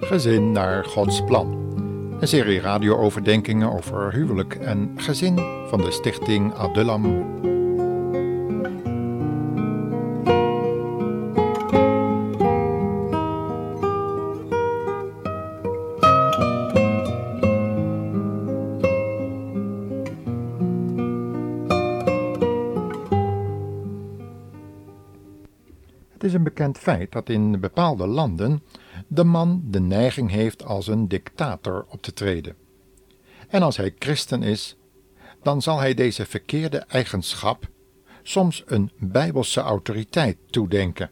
Gezin naar Gods plan. Een serie radio-overdenkingen over huwelijk en gezin van de stichting Adullam. Het is een bekend feit dat in bepaalde landen de man de neiging heeft als een dictator op te treden. En als hij christen is, dan zal hij deze verkeerde eigenschap soms een bijbelse autoriteit toedenken.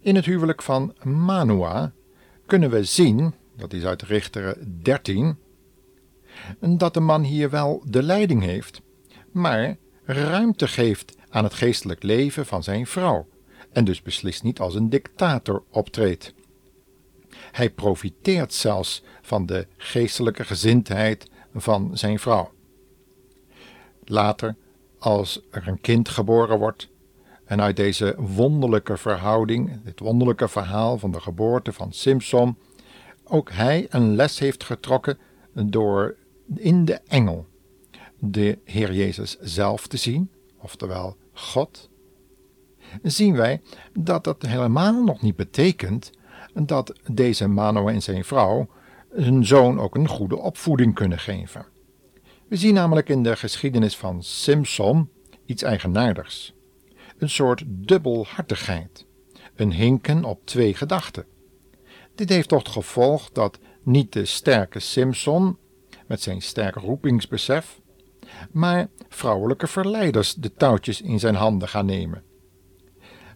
In het huwelijk van Manoa kunnen we zien, dat is uit Richteren 13, dat de man hier wel de leiding heeft, maar ruimte geeft aan het geestelijk leven van zijn vrouw en dus beslist niet als een dictator optreedt. Hij profiteert zelfs van de geestelijke gezindheid van zijn vrouw. Later, als er een kind geboren wordt, en uit deze wonderlijke verhouding, dit wonderlijke verhaal van de geboorte van Simson, ook hij een les heeft getrokken door in de engel de Heer Jezus zelf te zien, oftewel God, zien wij dat dat helemaal nog niet betekent dat deze Manoah en zijn vrouw hun zoon ook een goede opvoeding kunnen geven. We zien namelijk in de geschiedenis van Simson iets eigenaardigs. Een soort dubbelhartigheid, een hinken op twee gedachten. Dit heeft tot gevolg dat niet de sterke Simson, met zijn sterk roepingsbesef, maar vrouwelijke verleiders de touwtjes in zijn handen gaan nemen.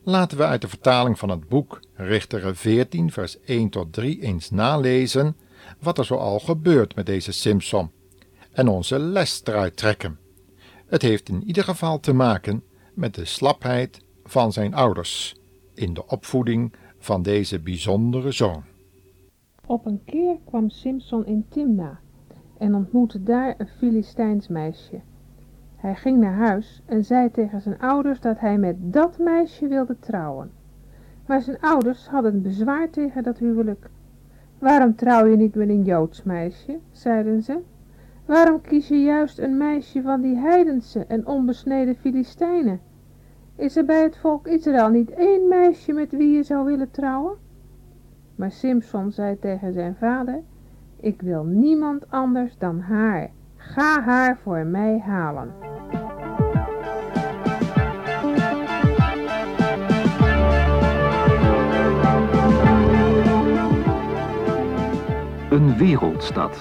Laten we uit de vertaling van het boek Richteren 14, vers 1 tot 3 eens nalezen wat er zoal gebeurt met deze Simson en onze les eruit trekken. Het heeft in ieder geval te maken met de slapheid van zijn ouders in de opvoeding van deze bijzondere zoon. Op een keer kwam Simson in Timna en ontmoette daar een Filistijns meisje. Hij ging naar huis en zei tegen zijn ouders dat hij met dat meisje wilde trouwen. Maar zijn ouders hadden bezwaar tegen dat huwelijk. Waarom trouw je niet met een Joods meisje, zeiden ze. Waarom kies je juist een meisje van die heidense en onbesneden Filistijnen? Is er bij het volk Israël niet één meisje met wie je zou willen trouwen? Maar Simson zei tegen zijn vader, ik wil niemand anders dan haar. Ga haar voor mij halen. Een wereldstad.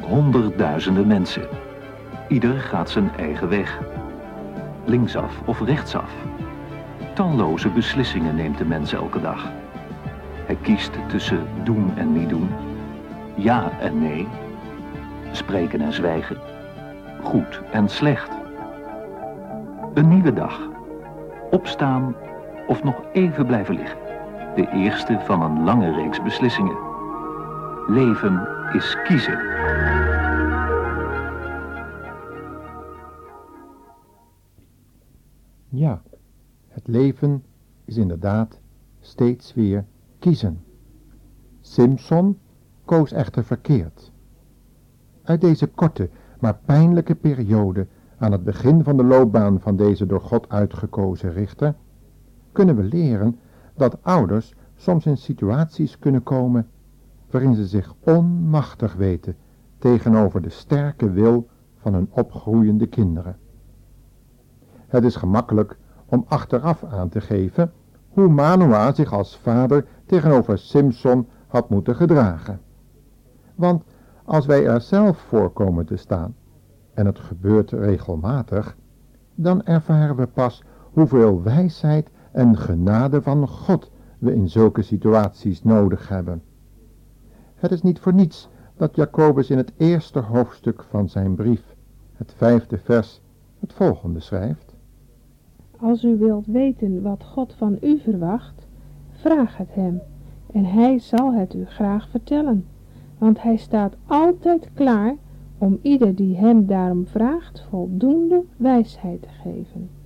Honderdduizenden mensen. Ieder gaat zijn eigen weg. Linksaf of rechtsaf. Talloze beslissingen neemt de mens elke dag. Hij kiest tussen doen en niet doen. Ja en nee. Spreken en zwijgen. Goed en slecht. Een nieuwe dag. Opstaan of nog even blijven liggen. De eerste van een lange reeks beslissingen. Leven is kiezen. Ja, het leven is inderdaad steeds weer kiezen. Simpson koos echter verkeerd. Uit deze korte, maar pijnlijke periode aan het begin van de loopbaan van deze door God uitgekozen richter, kunnen we leren dat ouders soms in situaties kunnen komen waarin ze zich onmachtig weten tegenover de sterke wil van hun opgroeiende kinderen. Het is gemakkelijk om achteraf aan te geven hoe Manoah zich als vader tegenover Simson had moeten gedragen. Want als wij er zelf voor komen te staan, en het gebeurt regelmatig, dan ervaren we pas hoeveel wijsheid en genade van God we in zulke situaties nodig hebben. Het is niet voor niets dat Jacobus in het eerste hoofdstuk van zijn brief, het vijfde vers, het volgende schrijft. Als u wilt weten wat God van u verwacht, vraag het hem en hij zal het u graag vertellen, want hij staat altijd klaar om ieder die hem daarom vraagt voldoende wijsheid te geven.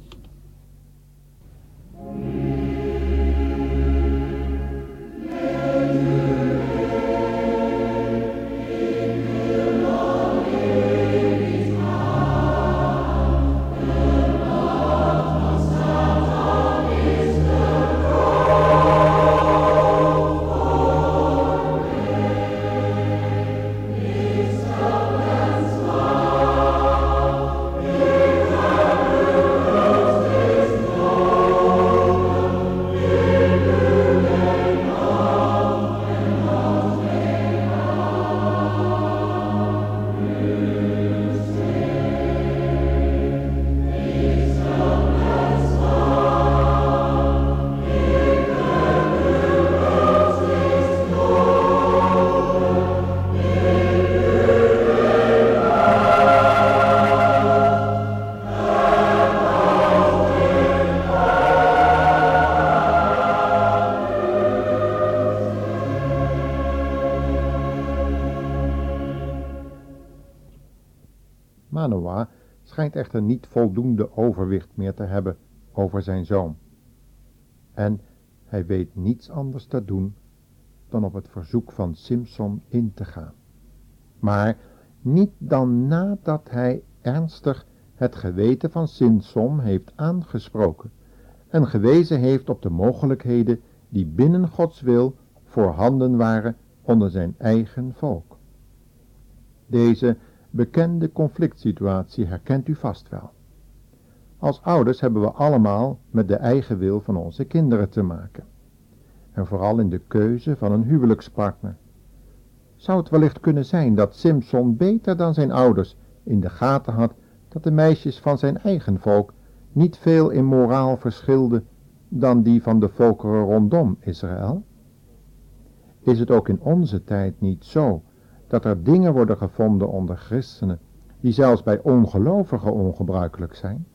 Schijnt echter niet voldoende overwicht meer te hebben over zijn zoon. En hij weet niets anders te doen dan op het verzoek van Simson in te gaan. Maar niet dan nadat hij ernstig het geweten van Simson heeft aangesproken en gewezen heeft op de mogelijkheden die binnen Gods wil voorhanden waren onder zijn eigen volk. Deze bekende conflict situatie herkent u vast wel. Als ouders hebben we allemaal met de eigen wil van onze kinderen te maken. En vooral in de keuze van een huwelijkspartner. Zou het wellicht kunnen zijn dat Simpson beter dan zijn ouders in de gaten had dat de meisjes van zijn eigen volk niet veel in moraal verschilden dan die van de volkeren rondom Israël? Is het ook in onze tijd niet zo dat er dingen worden gevonden onder christenen die zelfs bij ongelovigen ongebruikelijk zijn?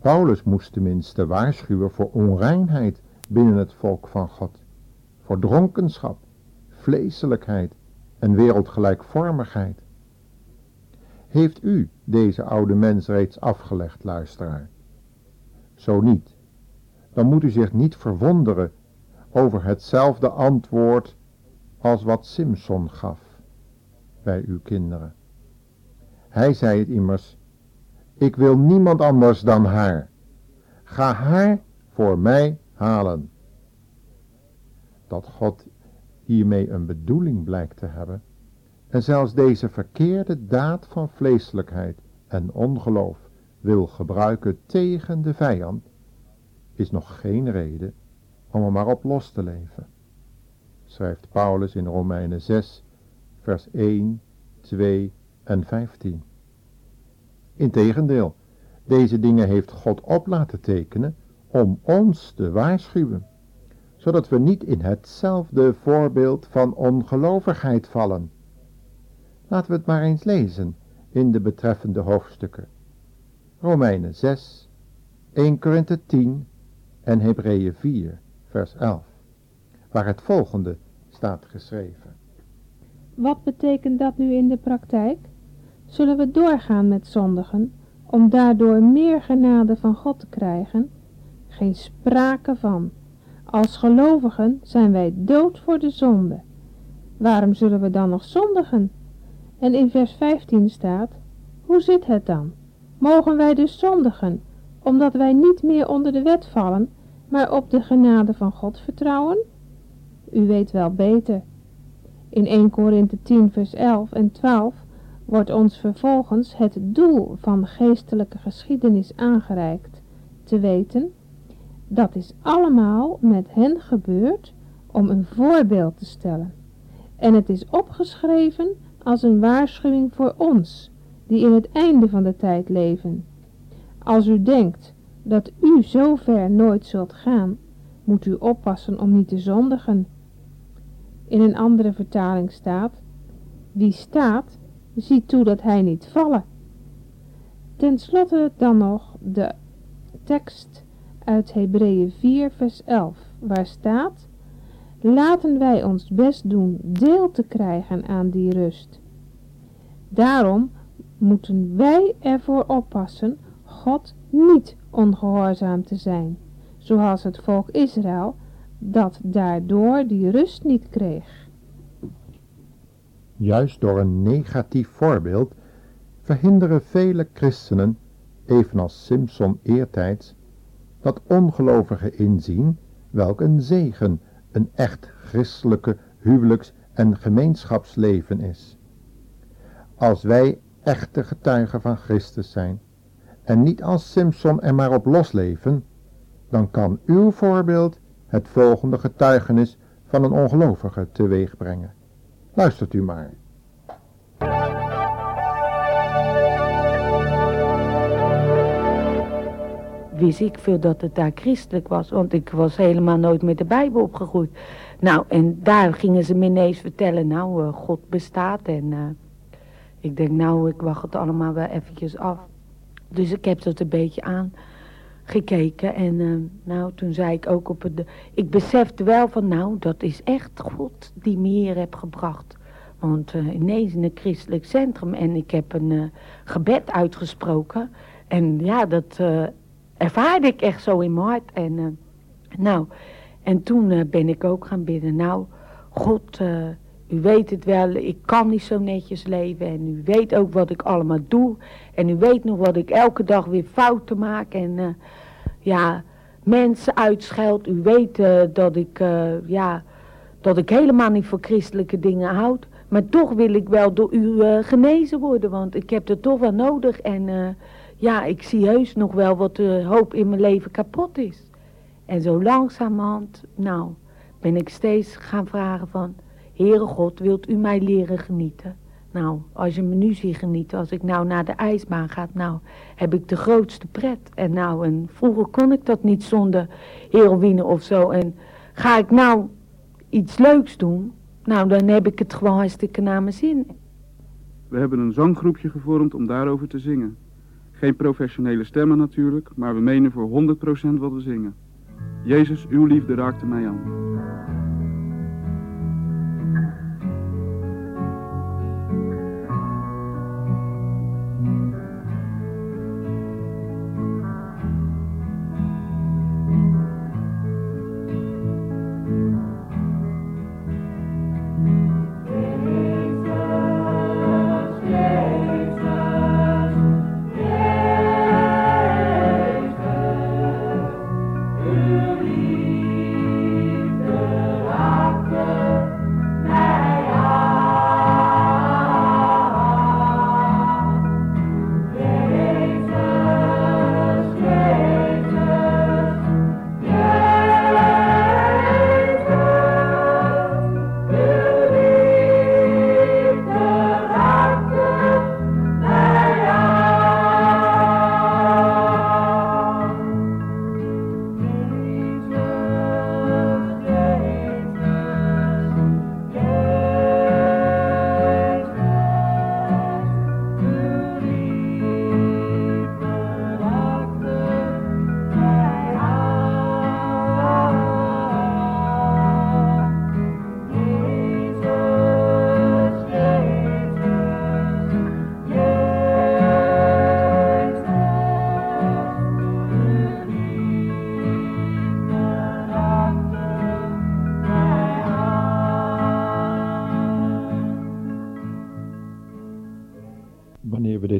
Paulus moest tenminste waarschuwen voor onreinheid binnen het volk van God, voor dronkenschap, vleeselijkheid en wereldgelijkvormigheid. Heeft u deze oude mens reeds afgelegd, luisteraar? Zo niet, dan moet u zich niet verwonderen over hetzelfde antwoord als wat Simson gaf bij uw kinderen. Hij zei het immers, ik wil niemand anders dan haar. Ga haar voor mij halen. Dat God hiermee een bedoeling blijkt te hebben, en zelfs deze verkeerde daad van vleeselijkheid en ongeloof wil gebruiken tegen de vijand, is nog geen reden om er maar op los te leven. Schrijft Paulus in Romeinen 6, vers 1, 2 en 15. Integendeel, deze dingen heeft God op laten tekenen om ons te waarschuwen, zodat we niet in hetzelfde voorbeeld van ongelovigheid vallen. Laten we het maar eens lezen in de betreffende hoofdstukken. Romeinen 6, 1 Korinthe 10 en Hebreeën 4, vers 11, waar het volgende staat geschreven. Wat betekent dat nu in de praktijk? Zullen we doorgaan met zondigen, om daardoor meer genade van God te krijgen? Geen sprake van. Als gelovigen zijn wij dood voor de zonde. Waarom zullen we dan nog zondigen? En in vers 15 staat, hoe zit het dan? Mogen wij dus zondigen, omdat wij niet meer onder de wet vallen, maar op de genade van God vertrouwen? U weet wel beter. In 1 Korinthe 10 vers 11 en 12 wordt ons vervolgens het doel van geestelijke geschiedenis aangereikt, te weten, dat is allemaal met hen gebeurd om een voorbeeld te stellen. En het is opgeschreven als een waarschuwing voor ons, die in het einde van de tijd leven. Als u denkt dat u zo ver nooit zult gaan, moet u oppassen om niet te zondigen. In een andere vertaling staat, wie staat, ziet toe dat hij niet vallen. Ten slotte dan nog de tekst uit Hebreeën 4 vers 11, waar staat, laten wij ons best doen deel te krijgen aan die rust. Daarom moeten wij ervoor oppassen God niet ongehoorzaam te zijn, zoals het volk Israël, dat daardoor die rust niet kreeg. Juist door een negatief voorbeeld verhinderen vele christenen, evenals Simpson eertijds, dat ongelovigen inzien welk een zegen een echt christelijke huwelijks- en gemeenschapsleven is. Als wij echte getuigen van Christus zijn en niet als Simpson er maar op losleven, dan kan uw voorbeeld het volgende getuigenis van een ongelovige teweeg brengen. Luistert u maar. wist ik veel dat het daar christelijk was. Want ik was helemaal nooit met de Bijbel opgegroeid. Nou, en daar gingen ze me ineens vertellen, nou, uh, God bestaat. En uh, ik denk, nou, ik wacht het allemaal wel eventjes af. Dus ik heb dat een beetje aangekeken. En uh, nou, toen zei ik ook op het... Ik besefte wel van, nou, dat is echt God die me hier heeft gebracht. Want uh, ineens in een christelijk centrum en ik heb een uh, gebed uitgesproken. En ja, dat ervaarde ik echt zo in mijn hart. En, nou, en toen ben ik ook gaan bidden. Nou, God, u weet het wel, ik kan niet zo netjes leven. En u weet ook wat ik allemaal doe. En u weet nog wat ik elke dag weer fouten maak. En ja, mensen uitscheld. U weet dat ik, ja, dat ik helemaal niet voor christelijke dingen houd. Maar toch wil ik wel door u genezen worden, want ik heb het toch wel nodig. En ja, ik zie heus nog wel wat hoop in mijn leven kapot is. En zo langzamerhand, nou, ben ik steeds gaan vragen van... Heere God, wilt u mij leren genieten? Nou, als je me nu ziet genieten, als ik nou naar de ijsbaan ga, nou, heb ik de grootste pret. En nou, vroeger kon ik dat niet zonder heroïne of zo. En ga ik nou iets leuks doen, nou, dan heb ik het gewoon hartstikke naar mijn zin. We hebben een zanggroepje gevormd om daarover te zingen. Geen professionele stemmen natuurlijk, maar we menen voor 100% wat we zingen. Jezus, uw liefde raakte mij aan.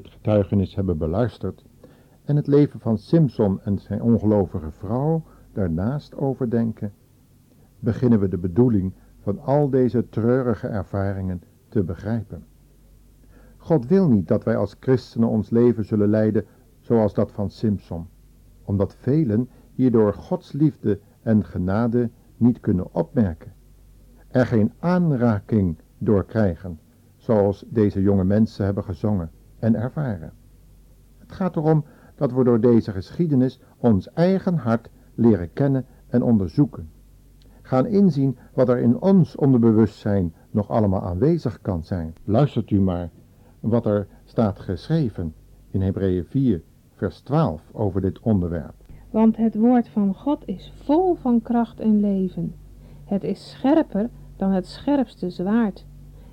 Getuigenis hebben beluisterd en het leven van Simpson en zijn ongelovige vrouw daarnaast overdenken, beginnen we de bedoeling van al deze treurige ervaringen te begrijpen. God wil niet dat wij als christenen ons leven zullen leiden zoals dat van Simpson, omdat velen hierdoor Gods liefde en genade niet kunnen opmerken, er geen aanraking door krijgen, zoals deze jonge mensen hebben gezongen en ervaren. Het gaat erom dat we door deze geschiedenis ons eigen hart leren kennen en onderzoeken. Gaan inzien wat er in ons onderbewustzijn nog allemaal aanwezig kan zijn. Luistert u maar wat er staat geschreven in Hebreeën 4, vers 12 over dit onderwerp. Want het woord van God is vol van kracht en leven. Het is scherper dan het scherpste zwaard.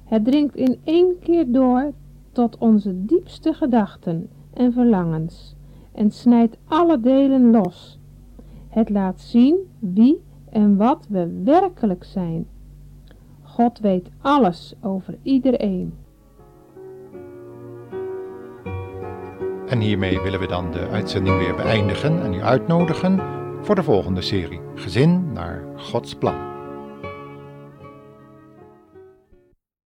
Het dringt in één keer door tot onze diepste gedachten en verlangens en snijdt alle delen los. Het laat zien wie en wat we werkelijk zijn. God weet alles over iedereen. En hiermee willen we dan de uitzending weer beëindigen en u uitnodigen voor de volgende serie Gezin naar Gods plan.